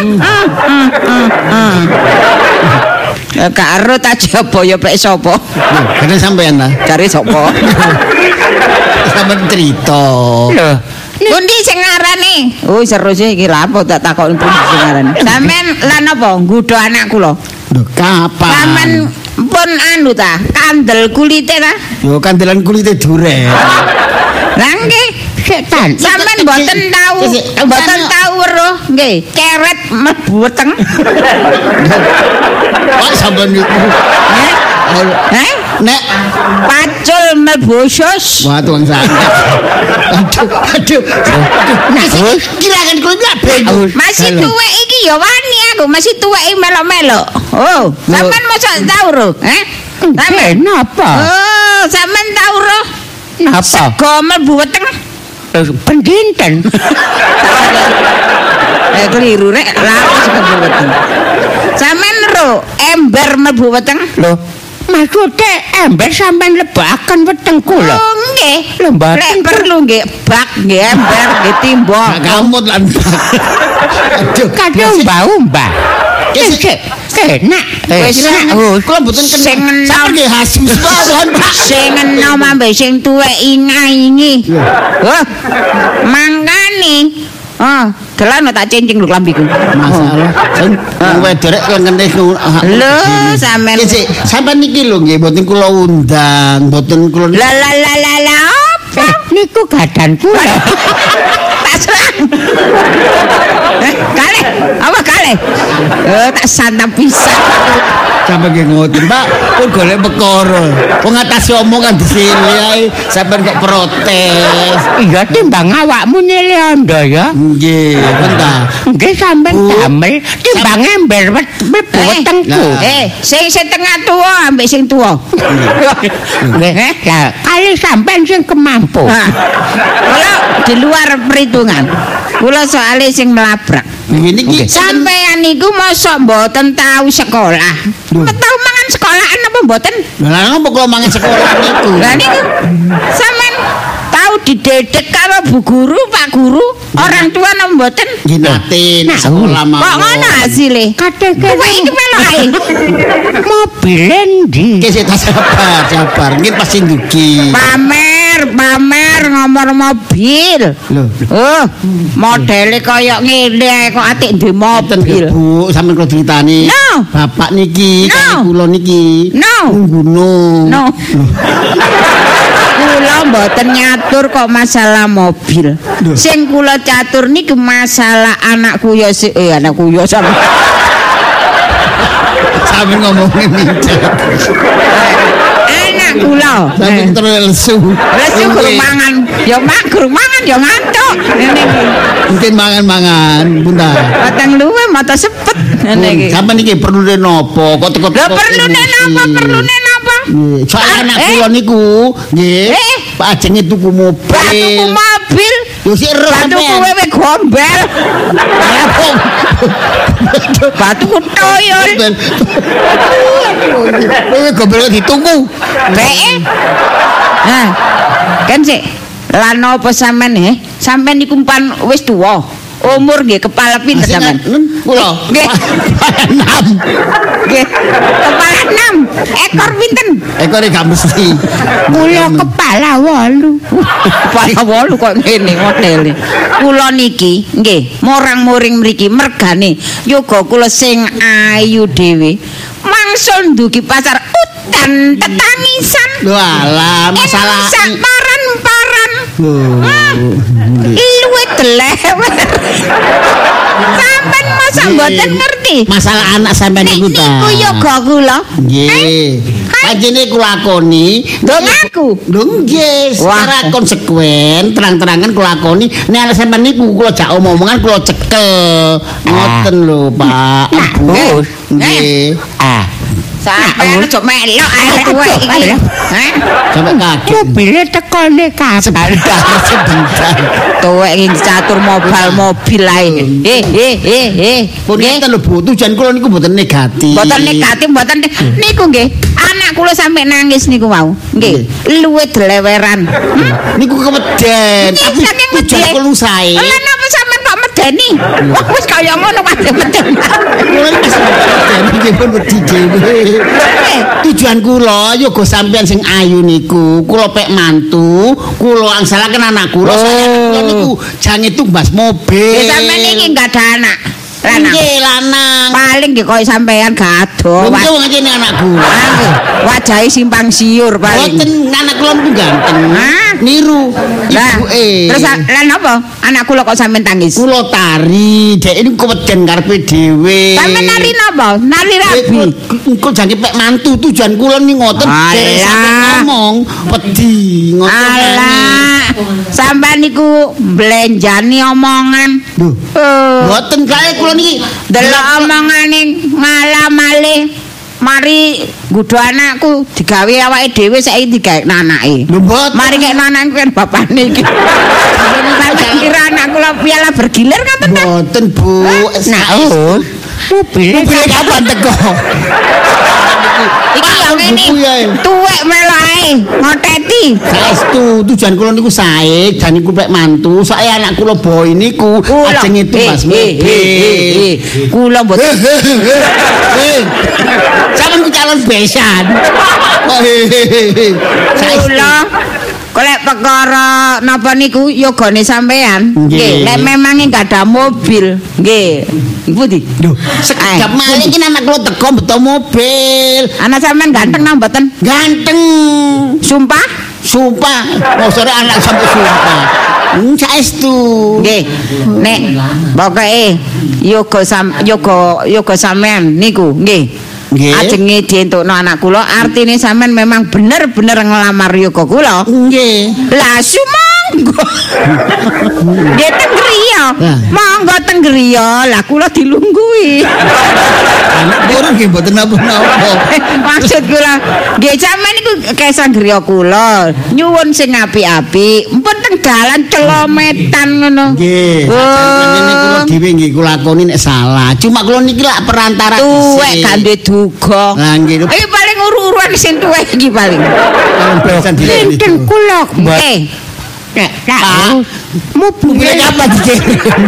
Mm, mm, mm, mm, mm. Ya karo tak jaba ya pek sapa? Kene sampean ta. Cari sapa? Sampai cerita. lho. Pundi sing ngarani? Oh seru sih iki lha apa tak takoni pundi sing ngarani. Sampean lan apa nggodho anak kula? Loh, kapan? Sampean pun anu ta, kandel kulite ta? Yo kandelan kulite duren. Lah nggih, Setan. sampean mboten tahu, mboten tahu weruh nggih, keret mlebu weteng. Wah, sampean niku. Eh? Nek Pacul mlebu usus. Wah, tuang sangat. Aduh, aduh. Kirakan kula ndak bego. Masih tuwek iki ya wani aku, masih tuwek iki melok-melok. Oh, sampean mosok tahu ro, eh? Eh, napa? Oh, sampean tahu ro? Napa? Sego mlebu weteng. Pendinten. Eh keliru rek, lha sego mlebu weteng. Sampean ro ember mlebu weteng? Lho, maksudnya ember sampean lebakan weteng kula. Oh, nggih. Lek perlu nggih bak nggih ember nggih timbok. Gak kamut lan. Aduh. Kadang mbah-mbah. Sik, sik. Enak. Wis Enak. oh, Kula mboten Sing kenal. Sampe nggih hasus mawon, Pak. sing enom ambek sing tuwek inga-ingi. Oh, mangkane. Oh, delan tak cincing lho klambiku. Masalah. Wong wedok lengene ku. Lho, sampean. Nggih, Sik, sampean niki lho nggih mboten kula undang, mboten kula La la la la la? Eh, niku gadan kula. tak serang. Eh, kale, apa kale? Eh, tak santap pisan. sampe nggih ngoten, Pak. Pun golek perkara. Wong atas omongan di sini ae sampean kok protes. Iya timbang awakmu nyeliondo ya. Nggih, bentar. Nggih sampean damel timbang ember Eh, wetengku. lah. Eh, sing setengah tua ambek sing tua. Nggih. Lah, kali sampean sing kemampu. Nah, kula di luar perhitungan. Kula soalnya sing melabrak. Niki Sampean niku mosok mboten tahu sekolah. Tahu mangan sekolahan apa mboten? Lah ngopo kula mangan sekolah niku? Lah niku sampean tahu didedek karo Bu Guru, Pak Guru, orang tua napa mboten? Nggih nate Nah, sekolah mawon. Kok ngono hasilnya? Kadang Kowe iki melok ae. mobil ndi? Nggih sik, sabar, sabar. Nggih pasti ndugi. Pamer, pamer ngomor mobil. Lho, Oh, modele kaya ngene ae kok atik duwe Mboten mobil. Bu, sampeyan kula critani. No. Bapak niki, No. kula niki. No. Ngguno. No. Kula mboten nyatur kok masalah mobil. Duh. Sing kula catur niku masalah anakku ya si eh anakku ya sama. Sampeyan ngomongin mijat. Anak kula. Sampai Eh. terus lesu. Lesu guru mangan, ya mak guru mangan ya ngantuk. Ngene iki. Mungkin mangan-mangan, Bunda. Mateng luwe mata sepet. Ngene iki. Sampai niki perlu nopo? Kok teko Lho perlune napa? Perlune napa? Nggih, soalnya anak eh? kula niku, nggih. Eh? Pak Ajeng tuku mobil. Batuku mobil. Yo sik ero Batuku sampean. wewe gombel. Batuku toyol. Wewe gombel dituku. Bee. Nah, kan sih. Lan apa sampean he? Sampean niku pan wis tuwa. Umur nggih kepala pinter sampean? Kula. Nggih. Enam. Nggih. Kepala 6. Ekor pinten? Ekore gak mesti. Kula kepala wolu. Kepala 8 kok ngene modele. Kula niki nggih, morang-muring mriki mergane yoga kula sing ayu dhewe. Mangsul ndugi pasar udan tetangisan. Lho alah masalah. Luwe delewer. Sampeyan masa mboten ngerti. Masalah anak sampean Nek niku ta. niku yoga kula. Nggih. Panjene kula lakoni. Lho ngaku. Lho nggih, secara konsekuen terang-terangan kula lakoni. Nek ana sampean niku kula jak omong-omongan kula cekel. Ngoten lho, Pak. Eh, Nggih. Ah, Sampeyan aja melok ae tuwek iki. Heh. Sampai kaget. mobilnya tekone kapan? Sebentar. Tuwek iki catur mobil-mobil ae. Eh, eh, eh, eh. Pun ngeten lho, Bu. Tujuan kula niku mboten negatif. Mboten negatif, mboten niku nggih. Anak kula sampe nangis niku mau. Nggih, luwe deleweran. Niku keweden. Tapi tujuan kula sae. Medeni? Wah, wis kaya ngono medeni. Kula iki pun wedi dhewe. Tujuan kula ya go sampean sing ayu niku. Kula pek mantu, kula angsalaken anak kula. Kula niku jange tumbas mobil. Ya sampean iki enggak ada anak. Lanang. Nggih, lanang. Paling nggih koyo sampean gak ado. Lho Wah, wong anak kula. nggih. Wajahe simpang siur paling. Boten anak kula niku ganteng. Hah? Niru ibuke. terus lan apa? Anak kula kok sampean tangis? kula tari, dek ini keweden karepe dhewe. Sampeyan nari napa? Nari rabi. Engko jange pek mantu tujuan kula ni ngoten derek Alah. sampe ngomong wedi ngoten. Alah, sampean niku blenjani omongan. Lho, Eh, mboten kae kula niki delok omongane malah malih mari gudo anakku digawe awake dhewe saiki digawe anake. Mari kek anakku kan bapane iki. Kira anak kula piala bergilir kan tenan. Mboten, Bu. Nah, Oh, Mobilnya kapan teko? Iki yang ngene. ya. Tuwek melok ae, ngoteti. Saestu tujuan kula niku sae, jan niku pek mantu, saya anak kula boy niku ajeng itu Mas Eh, eh, eh, eh, eh. Kula mboten Eh, Sampeyan ku calon besan. Kula Kolek perkara napa niku yogane sampean. Nggih. Lek memang enggak ada mobil. Nggih. Pundi? Duh, sekejap malih iki anak kula teko beto mobil. Anak sampean ganteng nang mboten? Ganteng. Sumpah? Sumpah, sore anak sampai sumpah. Hmm, saestu. Nggih. Nek pokoke yoga sam yoga yoga sampean niku nggih. Nggih. Ajenge dientukno anak kula artine sampean memang bener-bener ngelamar yoga kula. Nggih. Lah sumangga. Nggih teng griya. Monggo teng griya. Lah kula dilunggui. Anak kula nggih mboten napa-napa. Maksud kula nggih sampean niku kesang griya kula. Nyuwun sing apik-apik. Mpun teng dalan celometan ngono. Nggih. Ini kula Oh. dhewe nggih kula lakoni nek salah. Cuma kula niki lak perantara Tuwek gak duwe duga. Lah nggih. Iki paling uru-uruan sing tuwek iki paling. Pinten kula Eh, Nek Pak. tak Mobilnya mobilnya apa dikirim?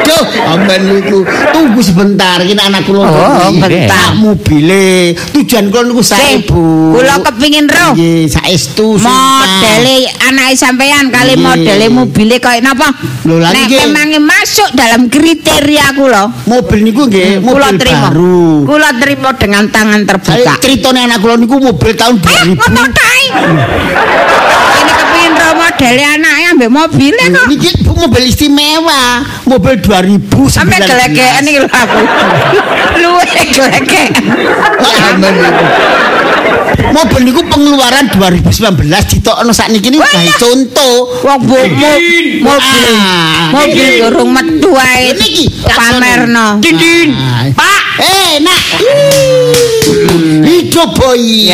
Duh, amben niku tunggu sebentar iki anak kula. Oh, bentar. Mobile. Tujuan kula niku sae, Sing, Bu. kula kepingin roh. Nggih, saestu sumpah. modele anake sampean kali modele mobile koyo napa? Lho, lah Nek niki- memang masuk dalam kriteria kula, mobil niku nggih kula mobil terima. baru. Kula terima dengan tangan terbuka. ceritanya anak kula niku mobil tahun Eh, 2000. ngono tae. Ini kepingin roh model modele anake ambek mobile kok. Niki mobil istimewa, mobil 2000 Sampe gelegekan iki lho aku. Luwe gelegekan. Niku. Mobil niku pengeluaran 2019 ditokno sakniki niku gawe contoh. Wong mobil Ah, mobil niki. durung metu ae Niki, pamerno. Dindin. Ah. Pak. Eh, nak. Hidup boy.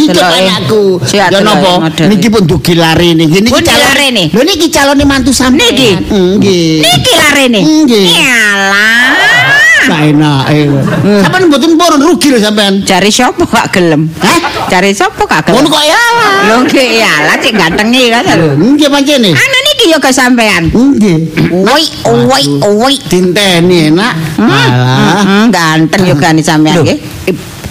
Hidup eh. anakku. Ya napa? eh. Niki pun dugi lare niki. Calon- dilarene? Lho niki calone mantu sampean. Niki? Nggih. Niki larene. Nggih. Iyalah. Gak enak. eh. Sampeyan mboten purun rugi lho sampean. Cari sapa gak gelem? Hah? Cari sapa gak gelem? Ngono kok ya. Lho nggih iyalah cek gantengi kan. lho. Nggih pancene. Anu niki yo kesampean. Nggih. Woi, woi, woi. Dinteni enak. Alah. Hmm, ganteng yo gani sampean nggih.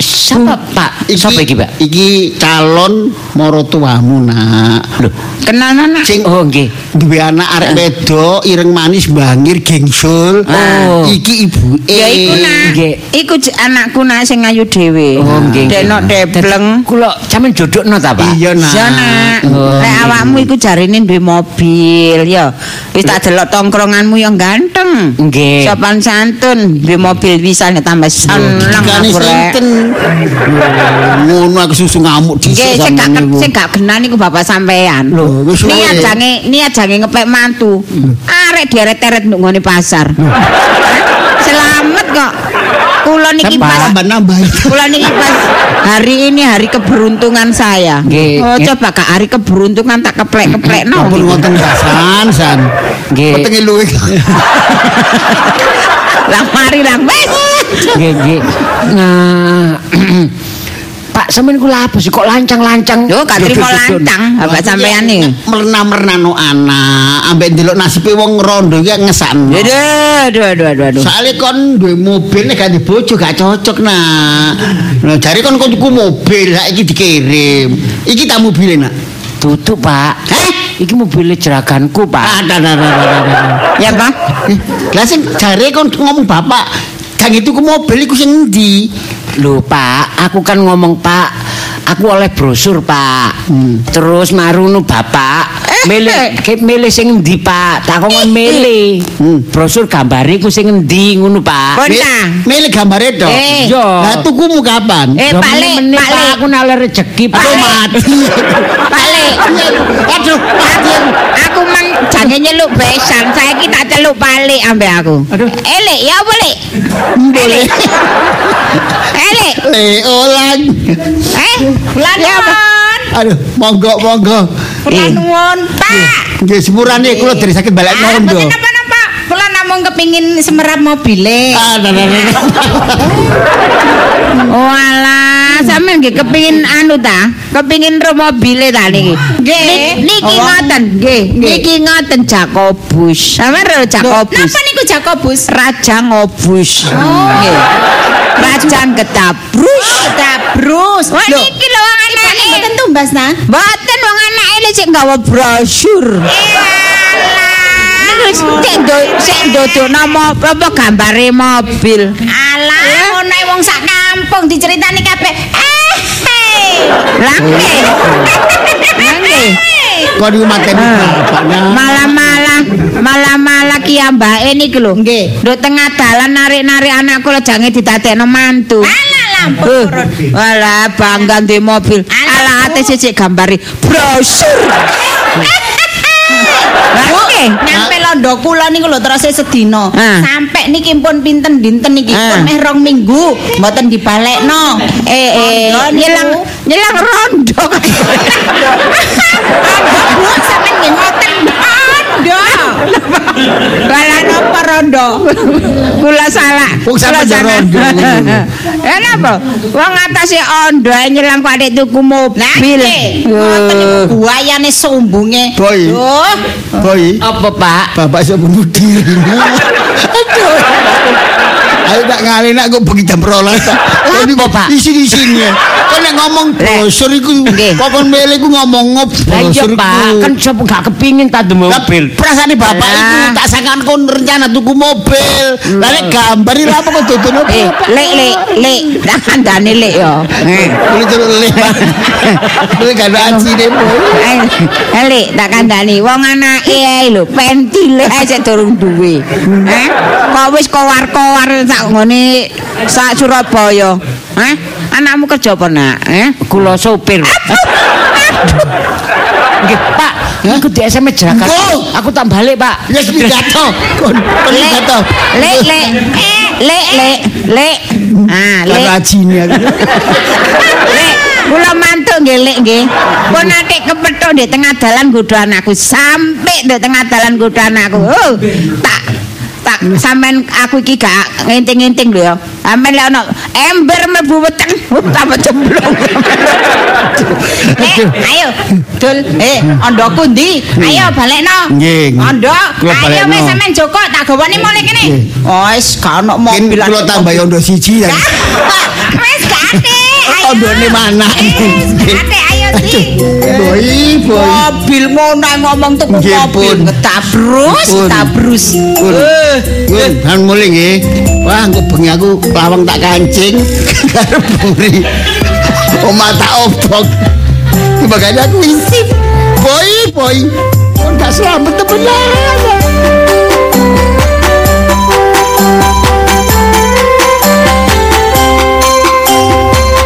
Siapa Pak? Siapa iki, Pak? Iki calon marotuamu nak. Loh, Kenal anak. Sing oh nggih. duwe anak arek wedok ireng manis bangir gengsul. Oh. Iki ibuke. Ya iku nak. Nggih. Iku anakku nak sing ayu dhewe. Oh nggih. Denok debleng. Kula sampean jodhokno ta, Pak? Iya nak. Ya nak. Oh, Lek nggih. awakmu iku jarine duwe mobil ya. Wis tak delok tongkronganmu yang ganteng. Nggih. Sopan santun, duwe mobil bisa nek tambah seneng aku rek. Ngono aku susu ngamuk dhisik sing gak sing genah niku bapak sampean. Lho, wis niat jange niat jange ngepek mantu. Arek deret-teret nduk ngene pasar. Selamat kok. Kula niki pas nambah. Kula niki pas hari ini hari keberuntungan saya. Nggih. Oh, coba Kak hari keberuntungan tak keplek-keplek no. Ampun ngoten san san. Nggih. Wetenge luwe. Lah mari lah wis. Nggih, nggih. Nah, Pak, sampean kula apa sih kok lancang-lancang? Yo gak trimo lancang bapak sampean iki. Merna-mernano anak, ambek ndelok nasibe wong rondo iki ngesakno. Aduh, aduh, aduh, aduh, aduh. Soalnya kon duwe mobil nek ganti bojo gak cocok nah. Nah, jare kon kon tuku mobil saiki dikirim. Iki tak mobil nak. Tutup, Pak. Hah? Iki mobil jeraganku, Pak. Ada ada ada ada. Ya, Pak. Lah sing jare kon ngomong bapak, gang itu ku mobil iku sing endi? Loh, Pak, aku kan ngomong, Pak, aku oleh brosur, Pak. Terus marunu Bapak, milih ke milih sing endi, Pak? Tak kongkon milih. Brosur gambare ku sing endi ngono, Pak. Nah. Milih gambare. Eh. Yo. Lah tukumu kapan? Eh, Pak Pak. Aku nalih rezeki, Pak. Mati. Balik. Aduh, Aku aku mang jange nyeluk besan, saiki tak celuk balik ambek aku. Aduh. Elek ya boleh. boleh. Elek. Le olan. Eh, bulan nuwun. Aduh, monggo monggo. Bulan nuwun, Pak. Nggih sepurane kula dari sakit balik Ah, rondo. mboten napa-napa. Kula namung kepingin semerap mobile. Ah, nah, nah, nah. Sampean nggih kepingin anu ta? Kepingin ro mobile ta niki? Nggih. Niki ngoten, nggih. Niki ngoten Jakobus. Sampeyan ro Jakobus. Napa niku Jakobus? Raja ngobus. Nggih. Raja getabrus. Getabrus. Wah niki lho wong anake. Mboten tumbas ta? Mboten wong anake lho sik gawa brosur. Niku sik do sik ndodokno mo- apa gambare mobil. Alah, wong sak kampung diceritani kabeh. Eh. Lah nggih. Lah nggih. Kok niku mateni bapaknya. Malah-malah malah-malah ki ambake niku lho. Nggih. Nduk tengah dalan narik-narik anakku lho jange didadekno mantu. Alah lampu Walah bangga duwe mobil. Alah ate sik gambare brosur. Lah nggih. Nyampe londo kula niku lho terus sedina. Ah. Sampai niki pun pinten dinten niki Ah. pun meh rong minggu mboten dibalekno. Eh eh nyelang nyelang rondo. Bu sampeyan nggih ngoten rondo. Kala napa rondo? Kula salah. Wong salah. rondo. Ya napa? Wong atase ondo kok adek tuku mobil. Nggih. Ngoten Eh. buayane sumbunge. Boy. Duh. Boy. Apa, Pak? Bapak iso bunuh diri. Aduh. Ayo tak ngalih nak kok bengi jam 12 tak. Ini Apa, Pak? Isin-isinnya. Kok nek ngomong brosur iku Nggih. kokon mele iku ngomong ngop Lah iya brosur Pak, iku. kan sapa gak kepingin tak duwe Lah mobil. perasaan bapak Lah. iku tak sangan kon rencana tuku mobil. Lah nek gambar iki lha apa kok dodono Eh, lek lek lek, tak kandhane lek yo. Eh. Boleh terus le. Boleh gak ada acine boy. Eh, lek tak kandhani wong anake ae lho, pentile ae sik durung duwe. Eh, kok wis kowar-kowar sak ngene sak Surabaya. Eh, anakmu kerja apa nak? Eh? Kula sopir. Nggih, Pak. Iku di SMS Jakarta. Engko. Aku tak balik, Pak. Pidato. Kon kon Lek, pidato. lek, lek, lek, lek, lek. Ah, lek. acine aku. Lek, kula mantuk nggih lek nggih. Pun ate kepethuk di tengah dalan godho anakku sampai di tengah dalan godho anakku. Oh, tak sampean aku iki gak nginting-nginting lho ya. Sampeyan lek ono ember mlebu weteng, tambah jemblong. eh, ayo, Dul. Eh, ondoku ndi? Ayo balekno. Nggih, Kula ayo wis sampean joko tak gawane mulai kene. Oh, wis gak ono mobil. kula tambah yondo siji ya. Wis gak ate. ayo. Ondone mana? Ayo. Mobil ae ngomong tuku mobil Pun. ngetabrus, Pun. Pun. Eh, kan mulai nggih. Wah, engko bengi aku lawang tak kancing karo buri. Omah tak obok. Makanya aku isip. Boy, boy. Kok gak selamat temen.